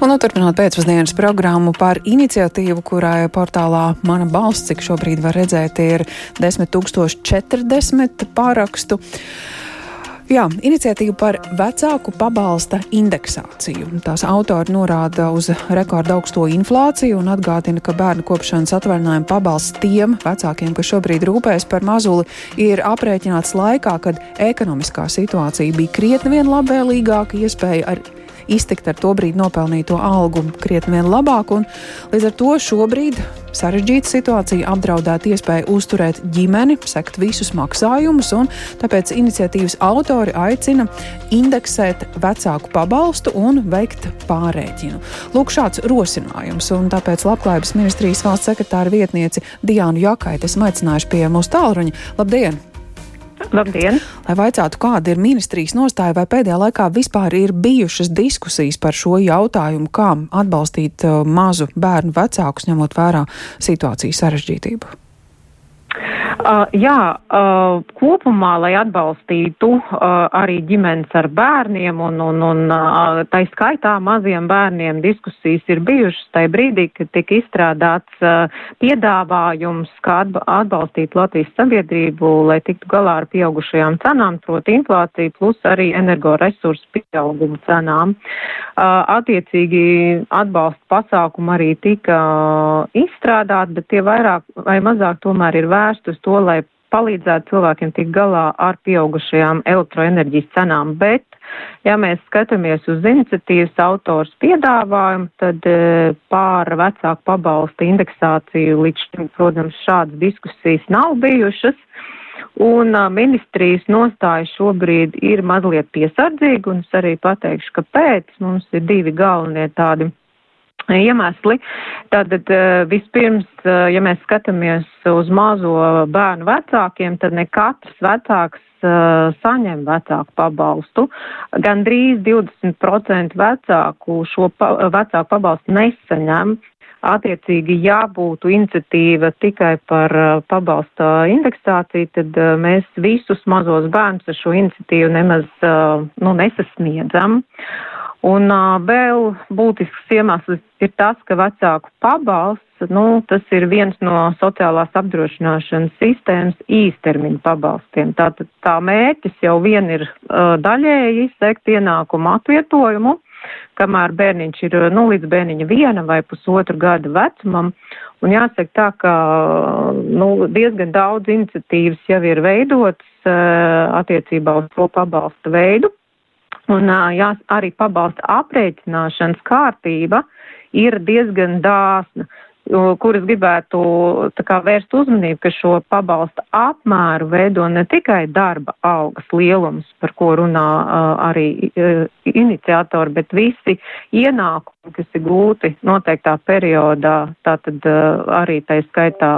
Un nu, turpinot pēcpusdienas programmu par iniciatīvu, kurai portālā Mana balss, cik šobrīd var redzēt, ir 10 040 pārakstu. Jā, iniciatīva par vecāku pabalsta indeksāciju. Tās autori norāda uz rekordu augsto inflāciju un atgādina, ka bērnu kopšanas atvaļinājuma pabalsts tiem vecākiem, kas šobrīd rūpējas par mazuli, ir aprēķināts laikā, kad ekonomiskā situācija bija krietni vien labvēlīgāka, iespēja ar iztikt ar to brīdi nopelnīto algu krietni vien labāk. Līdz ar to šobrīd sarežģīta situācija apdraudētu iespēju uzturēt ģimeni, sekt visus maksājumus, un tāpēc iniciatīvas autori aicina indeksēt vecāku pabalstu un veikt pārēķinu. Lūk, šāds rosinājums, un tāpēc Labklājības ministrijas valsts sekretāra vietnieci Diānu Jakaiti esmu aicinājuši pie mūsu tālruņa. Labdien! Labdien! Lai vaicātu, kāda ir ministrijas nostāja, vai pēdējā laikā vispār ir bijušas diskusijas par šo jautājumu, kā atbalstīt uh, mazu bērnu vecākus, ņemot vērā situācijas sarežģītību? Uh, jā, uh, kopumā, lai atbalstītu uh, arī ģimenes ar bērniem un, un, un uh, tā skaitā maziem bērniem diskusijas ir bijušas tajā brīdī, kad tika izstrādāts uh, piedāvājums, kā atbalstīt Latvijas sabiedrību, lai tiktu galā ar pieaugušajām cenām, proti inflāciju plus arī energoresursu pieaugumu cenām. Uh, attiecīgi atbalsta pasākumi arī tika uh, izstrādāti, bet tie vairāk vai mazāk tomēr ir vērsti uz to, lai palīdzētu cilvēkiem tikt galā ar pieaugušajām elektroenerģijas cenām, bet, ja mēs skatāmies uz iniciatīvas autors piedāvājumu, tad e, pār vecāku pabalstu indeksāciju līdz šim, protams, šādas diskusijas nav bijušas. Un a, ministrijas nostāja šobrīd ir mazliet piesardzīga, un es arī pateikšu, kāpēc mums ir divi galvenie tādi iemesli. Tātad eh, vispirms, eh, ja mēs skatāmies uz mazo bērnu vecākiem, tad ne katrs vecāks uh, saņem vecāku pabalstu. Gan drīz 20% vecāku šo pa, vecāku pabalstu nesaņem. Attiecīgi, ja būtu iniciatīva tikai par pabalsta indeksāciju, tad mēs visus mazos bērnus ar šo iniciatīvu nemaz nu, nesasniedzam. Un uh, vēl būtisks iemesls ir tas, ka vecāku pabalsts, nu, tas ir viens no sociālās apdrošināšanas sistēmas īstermiņa pabalstiem. Tātad tā mērķis jau vien ir uh, daļēji izsekt ienākumu atvietojumu, kamēr bērniņš ir, nu, līdz bērniņa viena vai pusotru gada vecumam. Un jāsaka tā, ka, nu, diezgan daudz iniciatīvas jau ir veidotas attiecībā uz to pabalsta veidu. Un jā, arī pabalsta aprēķināšanas kārtība ir diezgan dāsna kuras gribētu kā, vērst uzmanību, ka šo pabalsta apmēru veido ne tikai darba algas lielums, par ko runā uh, arī uh, iniciatori, bet visi ienākumi, kas ir gūti noteiktā periodā, tātad uh, arī tā skaitā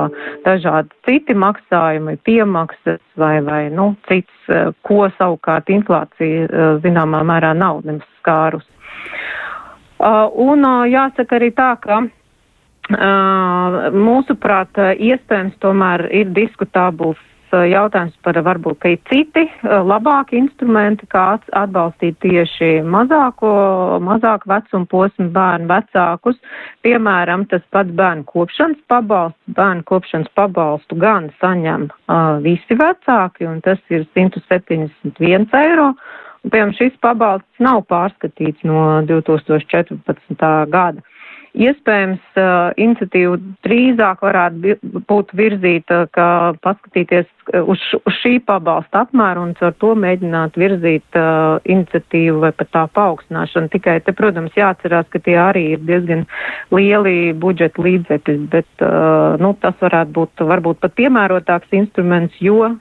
dažādi citi maksājumi, piemaksas vai, vai nu, cits, uh, ko savukārt inflācija uh, zināmā mērā nav nemaz skārus. Uh, un uh, jāsaka arī tā, ka Mūsuprāt, iespējams tomēr ir diskutābls jautājums par varbūt, ir citi labāki instrumenti, kā atbalstīt tieši mazāko, mazāku vecumu posmu bērnu vecākus. Piemēram, tas pats bērnu kopšanas pabalsts. Bērnu kopšanas pabalstu gan saņem uh, visi vecāki, un tas ir 171 eiro. Un, piemēram, šis pabalsts nav pārskatīts no 2014. gada. Iespējams, iniciatīva drīzāk varētu būt virzīta, ka paskatīties uz, uz šī pabalsta apmēru un ar to mēģināt virzīt uh, iniciatīvu vai pat tā paaugstināšanu. Tikai te, protams, jāatcerās, ka tie arī ir diezgan lieli budžeta līdzekļi, bet uh, nu, tas varētu būt varbūt pat piemērotāks instruments, jo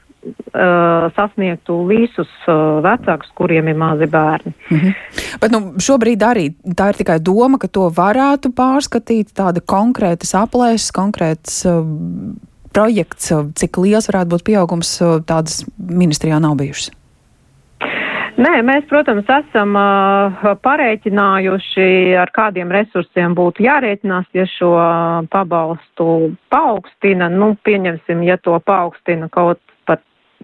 sasniegtu visus uh, vecākus, kuriem ir mazi bērni. Mm -hmm. Bet nu, šobrīd arī tā ir tikai doma, ka to varētu pārskatīt, tāda konkrētas aplēses, konkrēts uh, projekts, uh, cik liels varētu būt pieaugums, uh, tādas ministrijā nav bijušas. Nē, mēs, protams, esam uh, parēķinājuši, ar kādiem resursiem būtu jārēķinās, ja šo pabalstu paaugstina. Nu, pieņemsim, ja to paaugstina kaut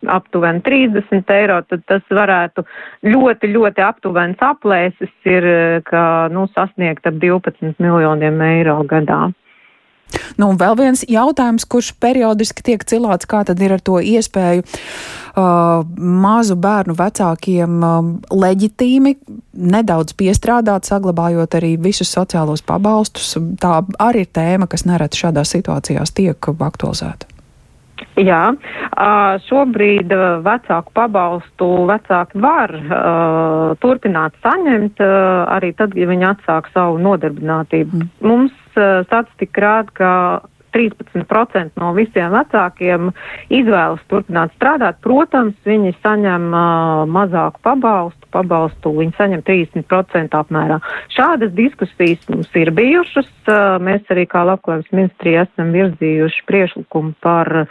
aptuveni 30 eiro, tad tas varētu ļoti, ļoti aptuvenas aplēses ir, ka, nu, sasniegt ap 12 miljoniem eiro gadā. Nu, un vēl viens jautājums, kurš periodiski tiek cilāts, kā tad ir ar to iespēju uh, mazu bērnu vecākiem uh, leģitīmi nedaudz piestrādāt, saglabājot arī visus sociālos pabalstus. Tā arī ir tēma, kas nereti šādās situācijās tiek aktualizēta. Jā, šobrīd vecāku pabalstu vecāki var uh, turpināt saņemt uh, arī tad, ja viņi atsāk savu nodarbinātību. Mm. Mums uh, statistika rāda, ka 13% no visiem vecākiem izvēlas turpināt strādāt. Protams, viņi saņem uh, mazāku pabalstu, pabalstu viņi saņem 30% apmērā. Šādas diskusijas mums ir bijušas. Uh, mēs arī kā labklājības ministrija esam virzījuši priešlikumu par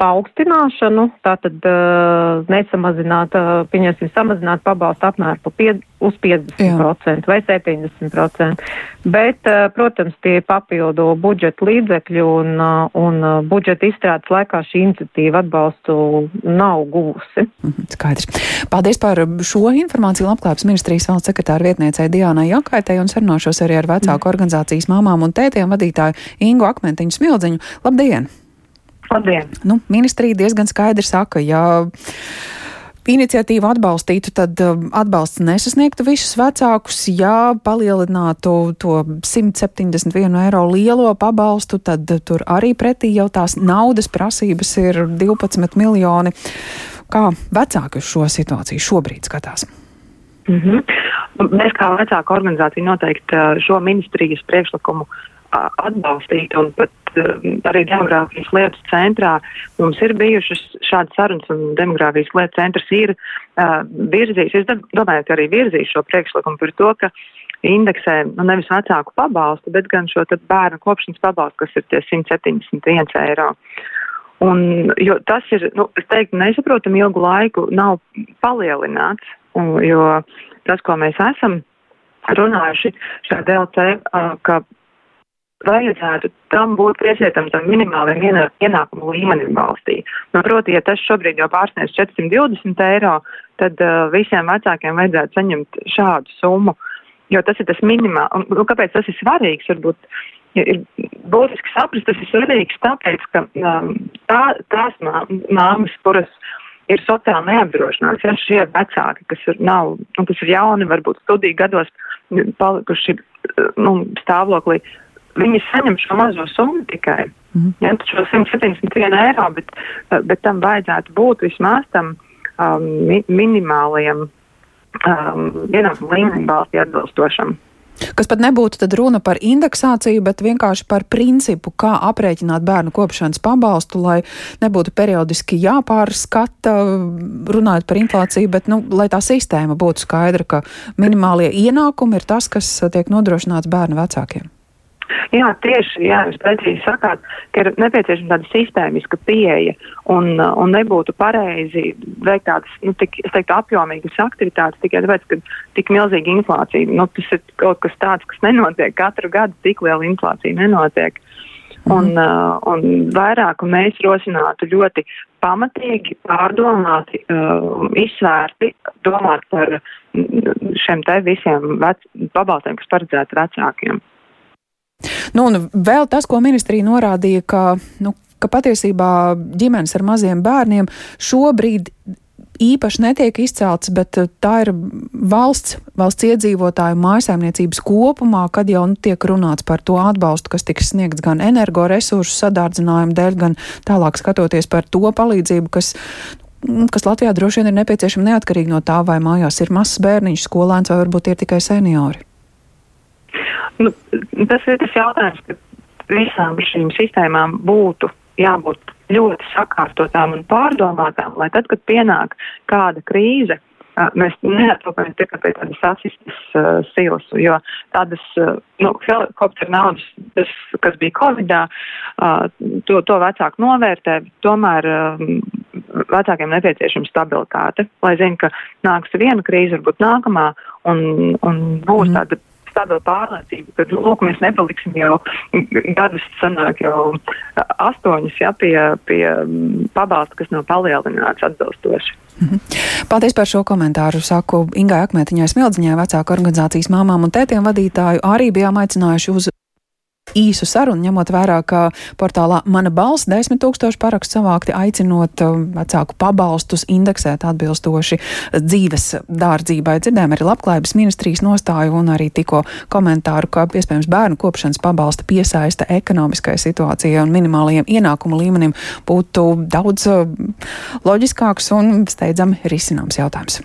paaugstināšanu, tātad uh, nesamazināt, uh, pieņemsim, samazināt pabalstu apmēru pa pie, uz 50% Jā. vai 70%. Bet, uh, protams, tie papildu budžeta līdzekļi un, uh, un uh, budžeta izstrādes laikā šī iniciatīva atbalstu nav guvusi. Mhm, skaidrs. Paldies par šo informāciju Labklājības ministrijas valsts sekretāra vietniecei Diānai Jakaitai un sarunāšos arī ar vecāku mm. organizācijas māmām un tētiem vadītāju Ingu Akmentiņu Smildziņu. Labdien! Labdien! Nu, ministrija diezgan skaidri saka, ja iniciatīvu atbalstītu, tad um, atbalsts nesasniegtu visus vecākus. Ja palielinātu to 171 eiro lielo pabalstu, tad tur arī pretī jau tās naudas prasības ir 12 miljoni. Kā vecāki uz šo situāciju šobrīd skatās? Mm -hmm. Mēs kā vecāka organizācija noteikti uh, šo ministrijas priekšlikumu uh, atbalstīt pat arī demogrāfijas lietas centrā mums ir bijušas šādas sarunas un demogrāfijas lietas centrs ir uh, virzījis, es domāju, ka arī virzīs šo priekšlikumu par to, ka indeksē nu, nevis vecāku pabalstu, bet gan šo bērnu kopšanas pabalstu, kas ir tie 171 eiro. Un, jo tas ir, nu, es teiktu, nesaprotam ilgu laiku nav palielināts, un, jo tas, ko mēs esam runājuši šajā DLC, uh, ka vajadzētu tam būt piesietam tam minimālajam ienākumu līmenim valstī. Nu, proti, ja tas šobrīd jau pārsniedz 420 eiro, tad uh, visiem vecākiem vajadzētu saņemt šādu summu, jo tas ir tas minimāls. Nu, kāpēc tas ir svarīgs? Varbūt ir būtiski saprast, tas ir svarīgs tāpēc, ka um, tā, tās māmas, kuras ir sociāli neapdrošināts, ja šie vecāki, kas ir, nav, nu, kas ir jauni, varbūt studiju gados palikuši nu, stāvoklī, viņi saņem šo mazo summu tikai. Mm ja, šo 171 eiro, bet, bet tam vajadzētu būt vismaz tam um, mi minimālajam um, ienākumu līmenim valstī atbilstošam. Kas pat nebūtu tad runa par indeksāciju, bet vienkārši par principu, kā aprēķināt bērnu kopšanas pabalstu, lai nebūtu periodiski jāpārskata, runājot par inflāciju, bet, nu, lai tā sistēma būtu skaidra, ka minimālie ienākumi ir tas, kas tiek nodrošināts bērnu vecākiem. Jā, tieši, jā, jūs precīzi sakāt, ka ir nepieciešama tāda sistēmiska pieeja un, uh, un nebūtu pareizi veikt tādas, nu, tik, teiktu, apjomīgas aktivitātes tikai tāpēc, ka tik milzīga inflācija, nu, tas ir kaut kas tāds, kas nenotiek katru gadu, tik liela inflācija nenotiek. Un, mm. uh, un vairāk un mēs rosinātu ļoti pamatīgi, pārdomāti, uh, izsvērti, domāt par mm, šiem te visiem pabalstiem, kas paredzēti vecākiem. Nu, un vēl tas, ko ministrija norādīja, ka, nu, ka patiesībā ģimenes ar maziem bērniem šobrīd īpaši netiek izcelts, bet uh, tā ir valsts, valsts iedzīvotāju mājasēmniecības kopumā, kad jau nu, tiek runāts par to atbalstu, kas tiks sniegts gan energoresursu sadārdzinājumu dēļ, gan tālāk skatoties par to palīdzību, kas mm, kas Latvijā droši vien ir nepieciešama neatkarīgi no tā, vai mājās ir mazs bērniņš, skolēns vai varbūt ir tikai seniori. Nu, tas ir tas jautājums, ka visām šīm sistēmām būtu jābūt ļoti sakārtotām un pārdomātām, lai tad, kad pienāk kāda krīze, mēs neatropamies tikai pie tādas asistas uh, silas, jo tādas, uh, nu, helikopteru naudas, tas, kas bija Covidā, uh, to, to vecāku novērtē, tomēr uh, vecākiem nepieciešama stabilitāte, lai zina, ka nāks viena krīze, varbūt nākamā, un, un būs mm. tāda tāda pārliecība, ka lūk, mēs nepaliksim jau gadus, sanāk jau astoņus, ja, pie, pie pabalsta, kas nav palielināts atbilstoši. Mhm. Paldies par šo komentāru. Saku Ingai Akmētiņai Smildziņai, vecāku organizācijas māmām un tētiem vadītāju. Arī bijām aicinājuši uz īsu sarunu, ņemot vērā, ka portālā Mana balss desmit tūkstoši parakstu savākti aicinot um, vecāku pabalstus indeksēt atbilstoši dzīves dārdzībai. Dzirdējām arī labklājības ministrijas nostāju un arī tikko komentāru, ka iespējams bērnu kopšanas pabalsta piesaista ekonomiskai situācijai un minimālajiem ienākumu līmenim būtu daudz um, loģiskāks un steidzami risināms jautājums.